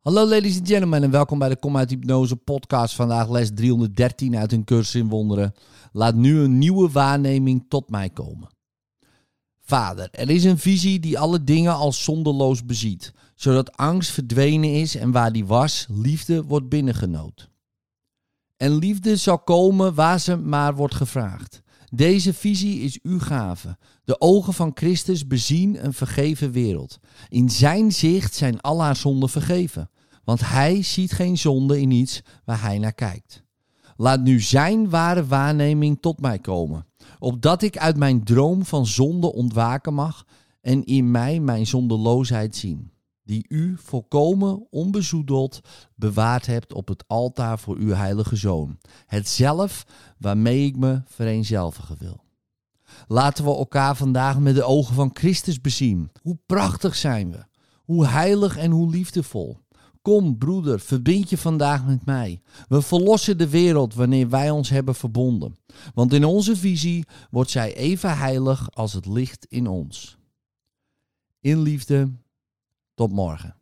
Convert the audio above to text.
Hallo ladies and gentlemen en welkom bij de Kom uit Hypnose podcast. Vandaag les 313 uit een cursus in wonderen. Laat nu een nieuwe waarneming tot mij komen. Vader, er is een visie die alle dingen als zonderloos beziet, zodat angst verdwenen is en waar die was, liefde wordt binnengenood. En liefde zal komen waar ze maar wordt gevraagd. Deze visie is uw gave. De ogen van Christus bezien een vergeven wereld. In zijn zicht zijn al haar zonden vergeven, want hij ziet geen zonde in iets waar hij naar kijkt. Laat nu zijn ware waarneming tot mij komen, opdat ik uit mijn droom van zonde ontwaken mag en in mij mijn zondeloosheid zien, die u volkomen onbezoedeld bewaard hebt op het altaar voor uw heilige zoon, het zelf waarmee ik me vereenzelvigen wil. Laten we elkaar vandaag met de ogen van Christus bezien. Hoe prachtig zijn we, hoe heilig en hoe liefdevol. Kom, broeder, verbind je vandaag met mij. We verlossen de wereld wanneer wij ons hebben verbonden. Want in onze visie wordt zij even heilig als het licht in ons. In liefde, tot morgen.